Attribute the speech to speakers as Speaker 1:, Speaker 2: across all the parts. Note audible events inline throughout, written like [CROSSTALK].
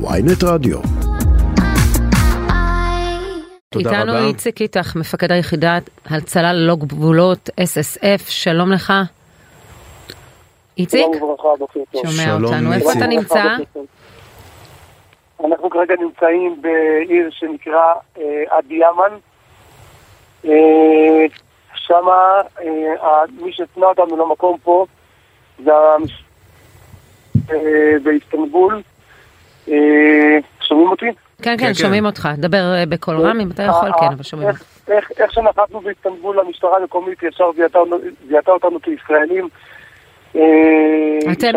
Speaker 1: ויינט רדיו.
Speaker 2: איתנו
Speaker 3: רבה.
Speaker 2: איציק איתך, מפקד היחידת הצלה ללא גבולות, SSF, שלום לך. איציק? שומע אותנו, איפה. אתה נמצא?
Speaker 4: אנחנו כרגע נמצאים בעיר שנקרא אה, עדי ימן. אה, שמה, אה, מי שהפנה אותנו למקום פה זה באיסטנבול. אה, שומעים אותי?
Speaker 2: כן,
Speaker 3: כן.
Speaker 2: כן, שומעים אותך. דבר אה, בקול רם אם אתה יכול,
Speaker 4: אה,
Speaker 2: כן,
Speaker 4: אה,
Speaker 2: אבל שומעים אותך.
Speaker 4: איך- שנחתנו באיסטנבול, המשטרה המקומית ישר זיהתה אותנו- כישראלים.
Speaker 2: אתם,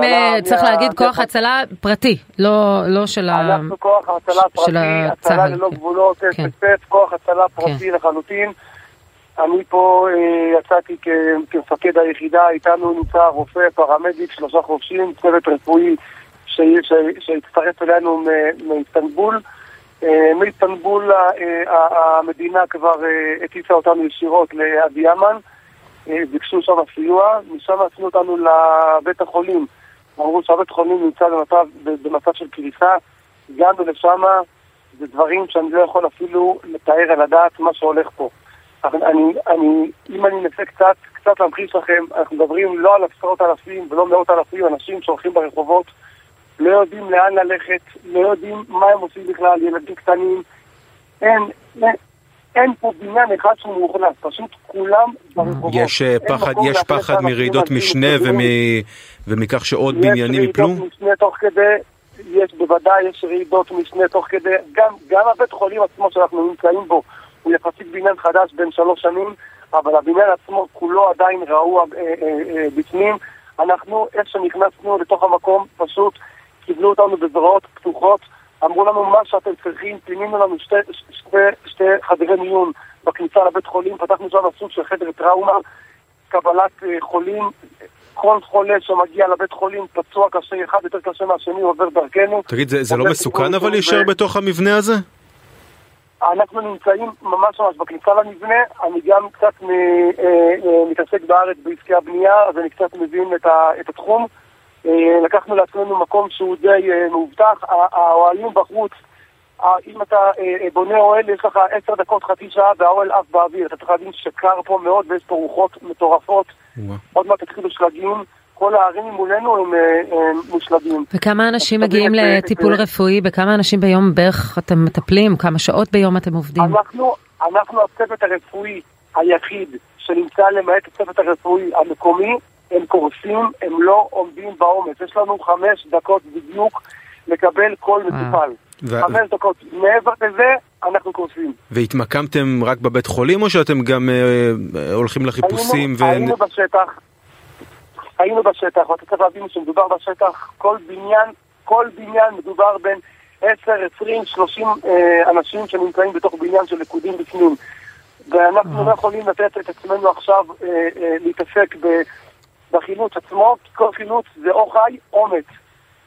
Speaker 2: צריך להגיד, כוח הצלה פרטי, לא לא של ה...
Speaker 4: אנחנו כוח הצלה
Speaker 2: של
Speaker 4: פרטי, הצלה
Speaker 2: הצה"ל,
Speaker 4: ללא
Speaker 2: כן.
Speaker 4: גבולות,
Speaker 2: כן.
Speaker 4: אפס כוח הצלה פרטי לחלוטין. אני פה יצאתי כמפקד היחידה, איתנו נמצא רופא, פרמדיק, שלושה חובשים, צוות רפואי שהצטרף אלינו מאיסטנבול. אה, מאיסטנבול אה, המדינה כבר אה, הטיסה אותנו ישירות אה, ביקשו שם סיוע, משם עשינו אותנו לבית החולים. אמרו שהבית חולים נמצא במצב, במצב של קריסה, הגענו לשם, זה דברים שאני לא יכול אפילו לתאר על הדעת מה שהולך פה. אבל אני, אני, אם אני אנסה קצת, קצת להמחיש לכם, אנחנו מדברים לא על עשרות אלפים ולא מאות אלפים, אנשים שהולכים ברחובות, לא יודעים לאן ללכת, לא יודעים מה הם עושים בכלל, ילדים קטנים, אין, אין, אין פה בניין אחד שהוא מאוכלס, פשוט כולם ברחובות.
Speaker 3: יש אה, פחד, יש פחד מרעידות משנה. ומ- ומכך שעוד
Speaker 4: יש
Speaker 3: בניינים
Speaker 4: רעידות
Speaker 3: יפלו?
Speaker 4: משנה תוך כדי, יש בוודאי, יש רעידות משנה תוך כדי, גם, גם הבית חולים עצמו שאנחנו נמצאים בו, הוא יחסית בניין חדש בין שלוש שנים, אבל הבניין עצמו כולו עדיין רעוע אה, אה, אה, בפנים. אנחנו, איך שנכנסנו לתוך המקום, פשוט קיבלו אותנו בזרועות פתוחות, אמרו לנו מה שאתם צריכים, פינינו לנו שתי, שתי, שתי חדרי מיון בכניסה לבית חולים, פתחנו שם סוג של חדר טראומה, קבלת אה, חולים, כל חולה שמגיע לבית חולים פצוע קשה, אחד יותר קשה מהשני, עובר דרכנו.
Speaker 3: תגיד, זה- זה לא מסוכן אבל
Speaker 4: ו-
Speaker 3: להישאר בתוך המבנה הזה?
Speaker 4: אנחנו נמצאים ממש ממש בכניסה למבנה, אני גם קצת אה, אה, מתעסק בארץ בעסקי הבנייה, אז אני קצת מבין את, ה, את התחום. אה, לקחנו לעצמנו מקום שהוא די אה, מאובטח, האוהלים בחוץ, אם אתה אה, בונה אוהל, יש לך עשר דקות, חצי שעה, והאוהל עף באוויר. אתה צריך להבין שקר פה מאוד ויש פה רוחות מטורפות. עוד מעט התחילו שלגים, כל הערים מולנו הם, הם מושלגים.
Speaker 2: וכמה אנשים מגיעים לטיפול
Speaker 4: את-
Speaker 2: רפואי? בכמה אנשים ביום בערך אתם מטפלים? כמה שעות ביום אתם עובדים?
Speaker 4: אנחנו, אנחנו הצוות הרפואי היחיד שנמצא למעט הצוות הרפואי המקומי, הם קורסים, הם לא עומדים בעומס. יש לנו חמש דקות בדיוק לקבל כל מטופל.
Speaker 3: ו-
Speaker 4: חמש דקות. מעבר לזה, אנחנו קורסים.
Speaker 3: והתמקמתם רק בבית חולים או שאתם גם אה, אה, הולכים לחיפושים?
Speaker 4: היינו,
Speaker 3: ו-
Speaker 4: היינו בשטח, היינו בשטח, ואתה צריך להבין שמדובר בשטח, כל בניין, כל בניין מדובר בין 10, 20, 30 אה, אנשים שנמצאים בתוך בניין של לכודים בפנים. ואנחנו לא יכולים לתת את עצמנו עכשיו אה, אה, להתעסק ב- בחילוץ עצמו, כי כל חילוץ זה או חי או מת.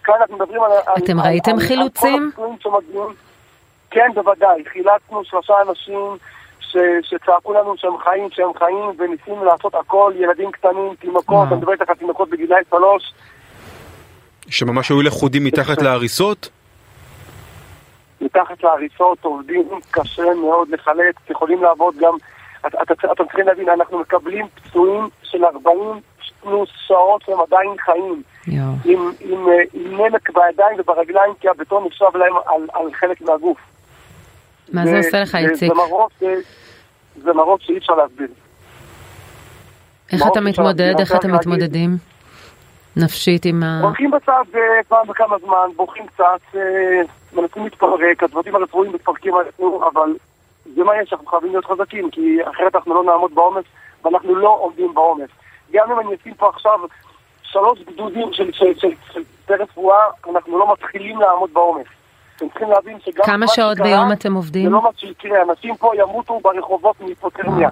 Speaker 4: כאן אנחנו מדברים על... על-
Speaker 2: אתם
Speaker 4: על-
Speaker 2: ראיתם
Speaker 4: על- על
Speaker 2: חילוצים?
Speaker 4: שמגיעים. כן, בוודאי. חילצנו שלושה אנשים ש, שצעקו לנו שהם חיים, שהם חיים, וניסינו לעשות הכל, ילדים קטנים, תינוקות. אני מדבר איתך על תינוקות בגילאי שלוש.
Speaker 3: שממש היו לכודים מתחת להריסות?
Speaker 4: מתחת להריסות עובדים קשה מאוד לחלץ, יכולים לעבוד גם, את- את- את- אתם צריכים להבין, אנחנו מקבלים פצועים של 40 פלוס שעות שהם עדיין חיים,
Speaker 2: יואו.
Speaker 4: עם, עם, אה, עם נמק בידיים וברגליים, כי הבטון נחשב להם על, על חלק מהגוף.
Speaker 2: מה זה עושה לך, איציק?
Speaker 4: זה מראות, אה, זה מראות שאי אפשר להסביר.
Speaker 2: איך אתה מתמודד? איך אתם מתמודדים? נפשית עם ה...
Speaker 4: הולכים בצד אה, פעם בכמה זמן, בורחים קצת, מנסים להתפרק, הצוותים הרפואיים מתפרקים עלינו, אבל זה מה יש, אנחנו חייבים להיות חזקים, כי אחרת אנחנו לא נעמוד בעומס, ואנחנו לא עומדים בעומס. גם אם אני אשים פה עכשיו שלוש גדודים של, צוותי רפואה, אנחנו לא מתחילים לעמוד בעומס. אתם צריכים להבין שגם
Speaker 2: כמה
Speaker 4: מה
Speaker 2: שעות
Speaker 4: שקרה,
Speaker 2: ביום אתם
Speaker 4: זה
Speaker 2: עובדים?
Speaker 4: לא מה שיקרה, אנשים פה ימותו ברחובות מהיפותרמיה.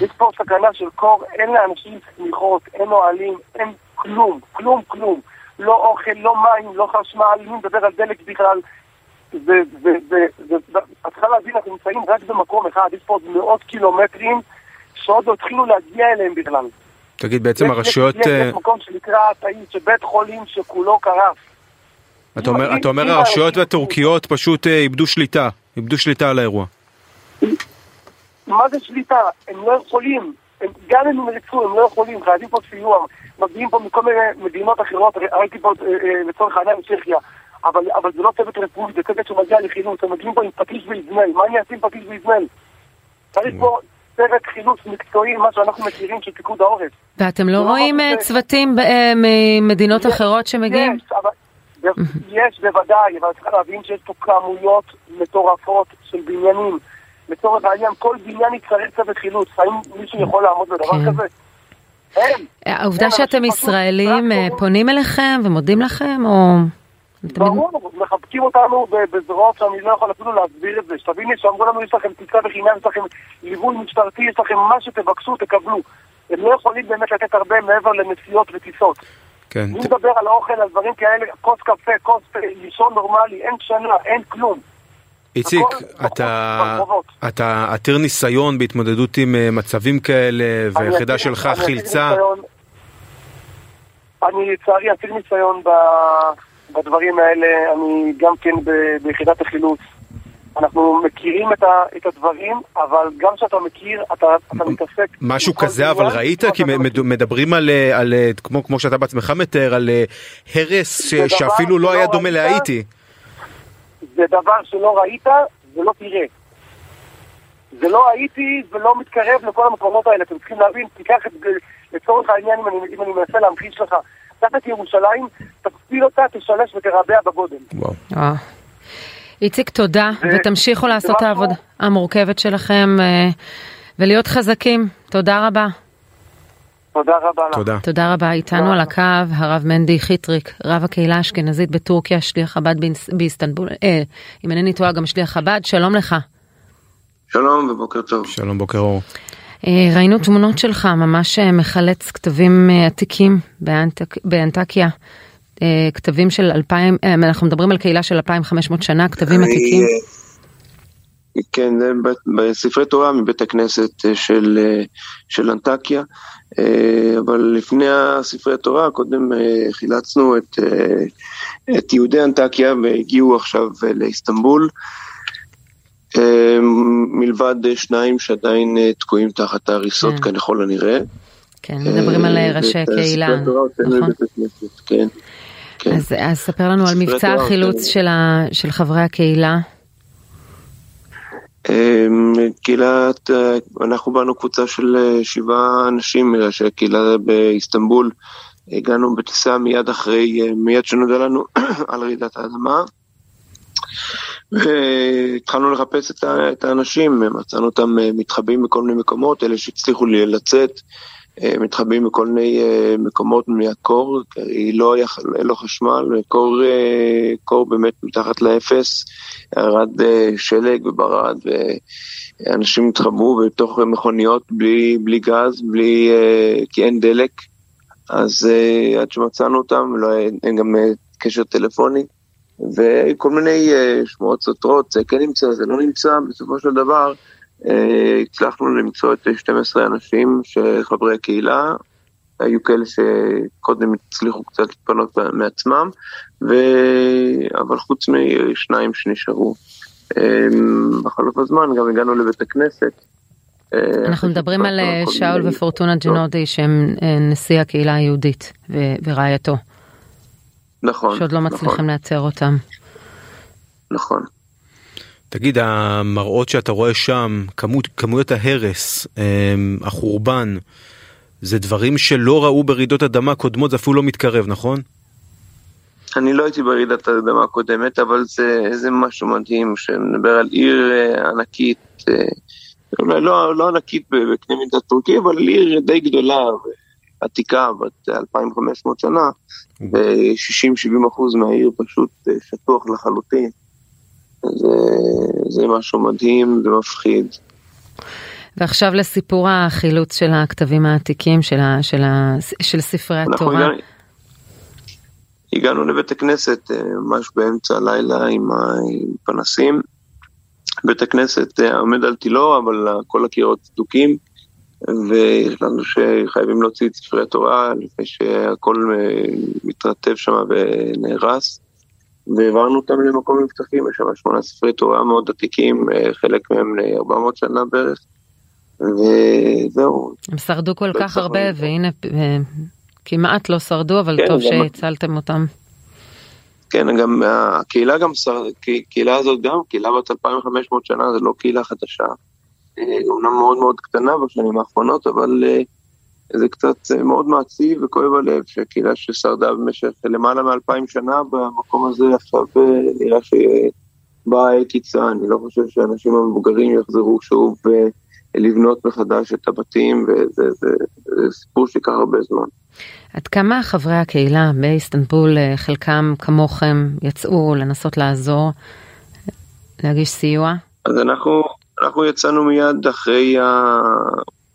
Speaker 4: יש פה סכנה של קור, אין לאנשים צמיחות, אין אוהלים, אין כלום, כלום, כלום. לא אוכל, לא מים, לא חשמל, מי מדבר על דלק בכלל. זה, זה, זה, זה, זה, את צריכה להבין, אנחנו נמצאים רק במקום אחד, יש פה עוד מאות קילומטרים שעוד לא התחילו להגיע אליהם בכלל.
Speaker 3: תגיד, בעצם
Speaker 4: יש-
Speaker 3: הרשויות...
Speaker 4: יש,
Speaker 3: אה,
Speaker 4: יש מקום שנקרא תאית, שבית חולים שכולו קרס.
Speaker 3: אתה אומר, אתה אומר הרשויות הטורקיות פשוט אה, איבדו שליטה, איבדו שליטה על האירוע.
Speaker 4: מה זה שליטה? הם לא יכולים, הם, גם אם הם ירצו, הם לא יכולים, חייבים פה סיוע, מגיעים פה מכל מיני מדינות אחרות, ראיתי פה אה, אה, לצורך העניין צ'כיה, אבל, אבל זה לא צוות רפואי, זה צוות שמגיע לחילוץ, הם מגיעים פה עם פטיש ואיזמל, מה אני אעשה עם פטיש ואיזמל? צריך פה צוות חילוץ מקצועי, מה שאנחנו מכירים של פיקוד העורף.
Speaker 2: ואתם לא
Speaker 4: לא
Speaker 2: רואים אה, צוותים אה, ממדינות אחרות שמגיעים?
Speaker 4: יש, אבל... יש בוודאי, אבל צריך להבין שיש פה כמויות מטורפות של בניינים. לצורך העניין, כל בניין יצטרך צוות חילוץ. האם מישהו יכול לעמוד בדבר
Speaker 2: כן.
Speaker 4: כזה? אין.
Speaker 2: העובדה שאתם ישראלים אה, פונים אליכם ומודים לכם, או...
Speaker 4: ברור, מחבקים אותנו בזרועות שאני לא יכול אפילו להסביר את זה. שתביני שאמרו לנו, יש לכם טיסה בחינם, יש לכם ליווי משטרתי, יש לכם מה שתבקשו, תקבלו. הם לא יכולים באמת לתת הרבה מעבר לנסיעות וטיסות.
Speaker 3: כן. ת-
Speaker 4: מדבר על אוכל, על דברים כאלה, כוס קפה, כוס לישון נורמלי, אין שנה, אין כלום.
Speaker 3: איציק, אתה, עתיר ניסיון בהתמודדות עם אה, מצבים כאלה,
Speaker 4: אני
Speaker 3: והיחידה שלך
Speaker 4: אני
Speaker 3: חילצה.
Speaker 4: אני לצערי עתיר ניסיון ב- בדברים האלה, אני גם כן ב- ביחידת החילוץ. אנחנו מכירים את, ה, את הדברים, אבל גם כשאתה מכיר, אתה, אתה מתעסק...
Speaker 3: משהו כזה אבל ראית? כי מד-. מדברים על, על כמו, כמו שאתה בעצמך מתאר, על אה, הרס ש- שאפילו לא היה דומה? להאיטי.
Speaker 4: זה דבר שלא ראית ולא תראה. זה לא הייתי ולא מתקרב לכל המקומות האלה, אתם צריכים להבין, תיקח את זה לצורך העניין, אם אני, אם אני מנסה להמחיש לך, קח את ירושלים, תכפיל אותה, תשלש ותרבע בגודל.
Speaker 3: וואו.
Speaker 2: אה. איציק, תודה, ותמשיכו לעשות את העבודה המורכבת שלכם אה, ולהיות חזקים. תודה רבה.
Speaker 4: תודה רבה לך.
Speaker 3: תודה.
Speaker 2: תודה רבה. איתנו
Speaker 4: תודה.
Speaker 2: על הקו הרב מנדי חיטריק, רב הקהילה האשכנזית בטורקיה, שליח חב"ד באיס- באיסטנבול, אה, אם אינני טועה גם שליח חב"ד, שלום לך.
Speaker 1: שלום ובוקר טוב.
Speaker 3: שלום, בוקר אור.
Speaker 2: אה, ראינו תמונות שלך ממש אה, מחלץ כתבים אה, עתיקים באנטק, באנטקיה. כתבים של 2,000, אה, אנחנו מדברים על קהילה של 2,500 שנה, כתבים
Speaker 1: אני,
Speaker 2: עתיקים.
Speaker 1: כן, בספרי תורה מבית הכנסת של, של אנטקיה, אבל לפני הספרי תורה, קודם חילצנו את, את יהודי אנטקיה והגיעו עכשיו לאיסטנבול. אה, מלבד אה, שניים שעדיין אה, תקועים תחת ההריסות
Speaker 2: כן.
Speaker 1: ככל הנראה.
Speaker 2: כן, מדברים על אה, ראשי קהילה, נכון?
Speaker 1: כן. כן.
Speaker 2: אז, אז ספר לנו על מבצע החילוץ. של, ה, של חברי הקהילה.
Speaker 1: אמ, קהילת, אנחנו באנו קבוצה של שבעה אנשים, בגלל שהקהילה באיסטנבול, הגענו בטיסה מיד אחרי, מיד שנודע לנו [CLEARS THROAT] על רעידת האדמה. והתחלנו לחפש את ה- את האנשים, מצאנו אותם אה, מתחבאים בכל מיני מקומות, אלה שהצליחו לי לצאת, אה, מתחבאים בכל מיני אה, מקומות מהקור, כי לא היה לא חשמל, קור, קור באמת מתחת לאפס, ירד שלג וברד, ואנשים התחבאו בתוך מכוניות בלי, בלי גז, בלי, כי אין דלק, אז עד שמצאנו אותם, לא, אין גם קשר טלפוני. וכל מיני uh, שמועות סותרות, זה כן נמצא, זה לא נמצא, בסופו של דבר uh, הצלחנו למצוא את 12 אנשים שחברי הקהילה, היו כאלה שקודם הצליחו קצת להתפנות מעצמם, ו... אבל חוץ משניים שנשארו. Um, בחלוף הזמן גם הגענו לבית הכנסת. אה,
Speaker 2: אנחנו מדברים על אה, שאול ופורטונה ג'נודי שהם אה, נשיא הקהילה היהודית ורעייתו,
Speaker 1: נכון,
Speaker 2: שעוד לא
Speaker 1: נכון,
Speaker 2: מצליחים לאתר אותם.
Speaker 1: נכון.
Speaker 3: תגיד, המראות שאתה רואה שם, כמות, כמויות ההרס, אמ, החורבן, זה דברים שלא ראו ברעידות אדמה קודמות, זה אפילו לא מתקרב, נכון?
Speaker 1: אני לא הייתי ברעידת האדמה הקודמת, אבל זה, זה משהו מדהים, שמדבר על עיר אה, ענקית, אה, אולי לא, לא ענקית בקנה מידה טורקי, אבל עיר די גדולה ועתיקה, בת 2,500 שנה, ו-60-70 אחוז מהעיר פשוט אה, שטוח לחלוטין. זה, זה משהו מדהים ומפחיד.
Speaker 2: ועכשיו לסיפור החילוץ של הכתבים העתיקים של, ה, של, ה, של ספרי
Speaker 1: אנחנו
Speaker 2: התורה.
Speaker 1: הגענו, הגענו לבית הכנסת אה, ממש באמצע הלילה עם, ה, עם פנסים. בית הכנסת אה, עומד על תילו, אבל אה, כל הקירות סדוקים, והחלטנו שחייבים להוציא את ספרי התורה לפני שהכל אה, מתרטב שם ונהרס. והעברנו אותם למקום מבטחים, יש שם שמונה ספרי תורה מאוד עתיקים, חלק מהם ל-400 שנה בערך, וזהו.
Speaker 2: הם שרדו כל כך הרבה, והנה כמעט לא שרדו, אבל כן, טוב שהצלתם אותם.
Speaker 1: כן, גם הקהילה גם, הקהילה הזאת גם, קהילה בת 2,500 שנה, זה לא קהילה חדשה. אומנם מאוד מאוד קטנה בשנים האחרונות, אבל זה קצת מאוד מעציב וכואב הלב שהקהילה ששרדה במשך למעלה מאלפיים שנה במקום הזה עכשיו נראה שבאה העת קיצה, אני לא חושב שאנשים המבוגרים יחזרו שוב לבנות מחדש את הבתים וזה זה, זה סיפור שיקח הרבה זמן.
Speaker 2: עד כמה חברי הקהילה באיסטנבול, חלקם כמוכם, יצאו לנסות לעזור, להגיש סיוע?
Speaker 1: אז אנחנו, אנחנו יצאנו מיד אחרי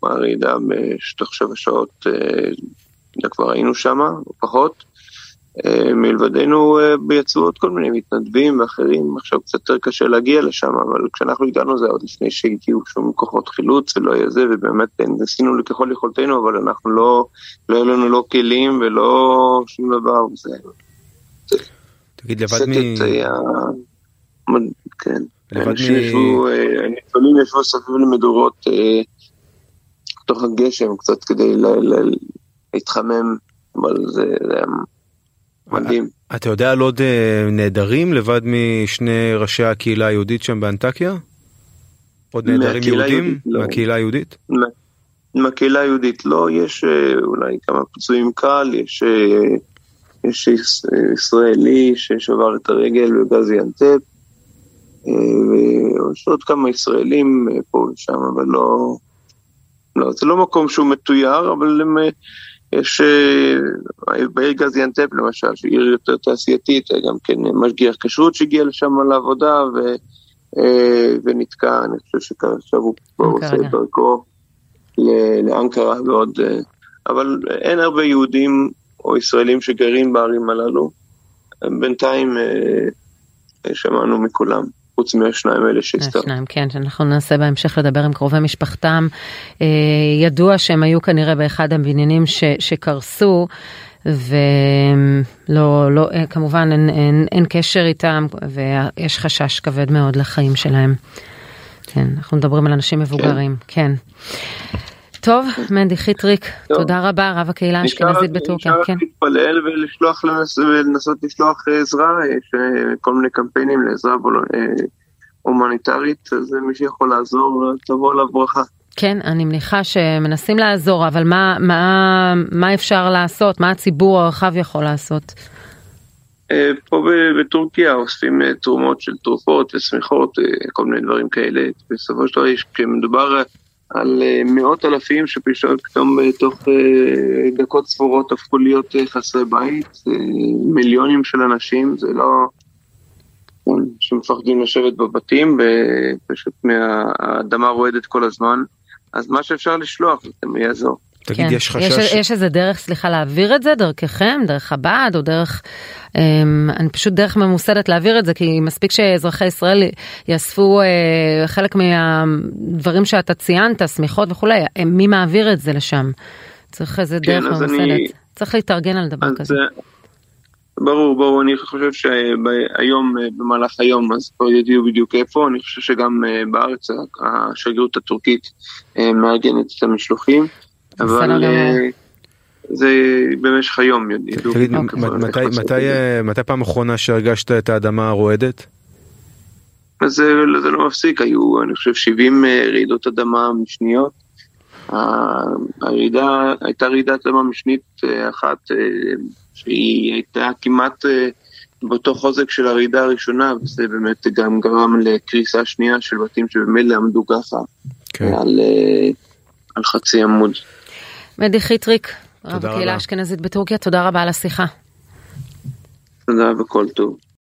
Speaker 1: הרעידה בתוך שבע שעות, אה, כבר היינו שם, או פחות. אה, מלבדנו אה, יצאו עוד כל מיני מתנדבים ואחרים, עכשיו קצת יותר קשה להגיע לשם, אבל כשאנחנו הגענו זה עוד לפני שהגיעו שום כוחות חילוץ ולא היה זה, ובאמת ניסינו ככל יכולתנו, אבל אנחנו לא, לא היה לנו לא כלים ולא שום דבר. זה,
Speaker 3: תגיד, לבד מ... היה...
Speaker 1: כן. אנשים מ... ישבו, הניצולים ישבו סביב למדורות תוך הגשם קצת כדי להתחמם, אבל זה היה... מדהים.
Speaker 3: אתה יודע על עוד אה, נעדרים לבד משני ראשי הקהילה היהודית שם באנטקיה? עוד נעדרים יהודים לא. מהקהילה היהודית?
Speaker 1: מהקהילה היהודית לא, יש אה, אולי כמה פצועים קל, יש, אה, יש ישראלי ששבר את הרגל בגזי אנטפ, ויש עוד כמה ישראלים פה ושם, אבל לא, לא, זה לא מקום שהוא מתויר, אבל הם... יש אה, בעיר גזיאנטפ למשל, שהיא עיר יותר תעשייתית, גם כן משגיח כשרות שהגיע לשם לעבודה ו, אה, ונתקע, אני חושב שעכשיו הוא כבר עושה את דרכו לאנקרה ועוד, אה, אבל אין הרבה יהודים או ישראלים שגרים בערים הללו. בינתיים שמענו מכולם. חוץ מהשניים האלה שהזכרת.
Speaker 2: השניים, כן, שאנחנו ננסה בהמשך לדבר עם קרובי משפחתם. אה, ידוע שהם היו כנראה באחד הבניינים ש, שקרסו. ולא, לא, אה, כמובן אין, אין, אין קשר איתם ויש חשש כבד מאוד לחיים שלהם. כן, אנחנו מדברים על אנשים מבוגרים, כן. כן. טוב, מנדי חיטריק, טוב. תודה רבה, רב הקהילה האשכנזית בטורקיה.
Speaker 1: נשאר רק להתפלל ולשלוח, ולנסות לשלוח עזרה, יש אה, כל מיני קמפיינים לעזרה אה, הומניטרית, אז מי שיכול לעזור, תבוא עליו ברכה.
Speaker 2: כן, אני מניחה שמנסים לעזור, אבל מה, מה, מה אפשר לעשות? מה הציבור הרחב יכול לעשות?
Speaker 1: אה, פה בטורקיה אוספים תרומות של תרופות ושמיכות, כל מיני דברים כאלה. בסופו של דבר, כשמדובר על אה, מאות אלפים שפתאום אה, תוך אה, דקות ספורות הפכו להיות חסרי בית, מיליונים של אנשים, זה לא... כן, שמפחדים לשבת בבתים ופשוט מהאדמה רועדת כל הזמן, אז מה שאפשר לשלוח זה יעזור.
Speaker 3: תגיד, כן. יש חשש...
Speaker 2: יש, יש איזה דרך, סליחה, להעביר את זה דרככם, דרך חב"ד, או דרך... אמ, אני פשוט דרך ממוסדת להעביר את זה, כי מספיק שאזרחי ישראל יאספו אה, חלק מהדברים שאתה ציינת, שמיכות וכולי, מי מעביר את זה לשם? צריך איזה כן, דרך ממוסדת. אני... צריך להתארגן על דבר כזה.
Speaker 1: ברור, ברור, אני חושב שהיום, במהלך היום, אז כבר ידעו בדיוק איפה, אני חושב שגם אה, בארץ השגרירות הטורקית אה, מארגנת את המשלוחים. אבל אה, זה במשך היום ידעו.
Speaker 3: תגיד, מתי פעם אחרונה שהרגשת את האדמה הרועדת?
Speaker 1: אז זה לא מפסיק, היו אני חושב 70 אה, רעידות אדמה משניות. הרעידה, הייתה רעידת אדמה משנית אה, אחת שהיא הייתה כמעט באותו חוזק של הרעידה הראשונה, וזה באמת גם גרם לקריסה שנייה של בתים שבמילא עמדו ככה כן. על, על חצי עמוד.
Speaker 2: מדי חיטריק, רב הקהילה האשכנזית בטורקיה, תודה רבה על השיחה.
Speaker 1: תודה וכל טוב.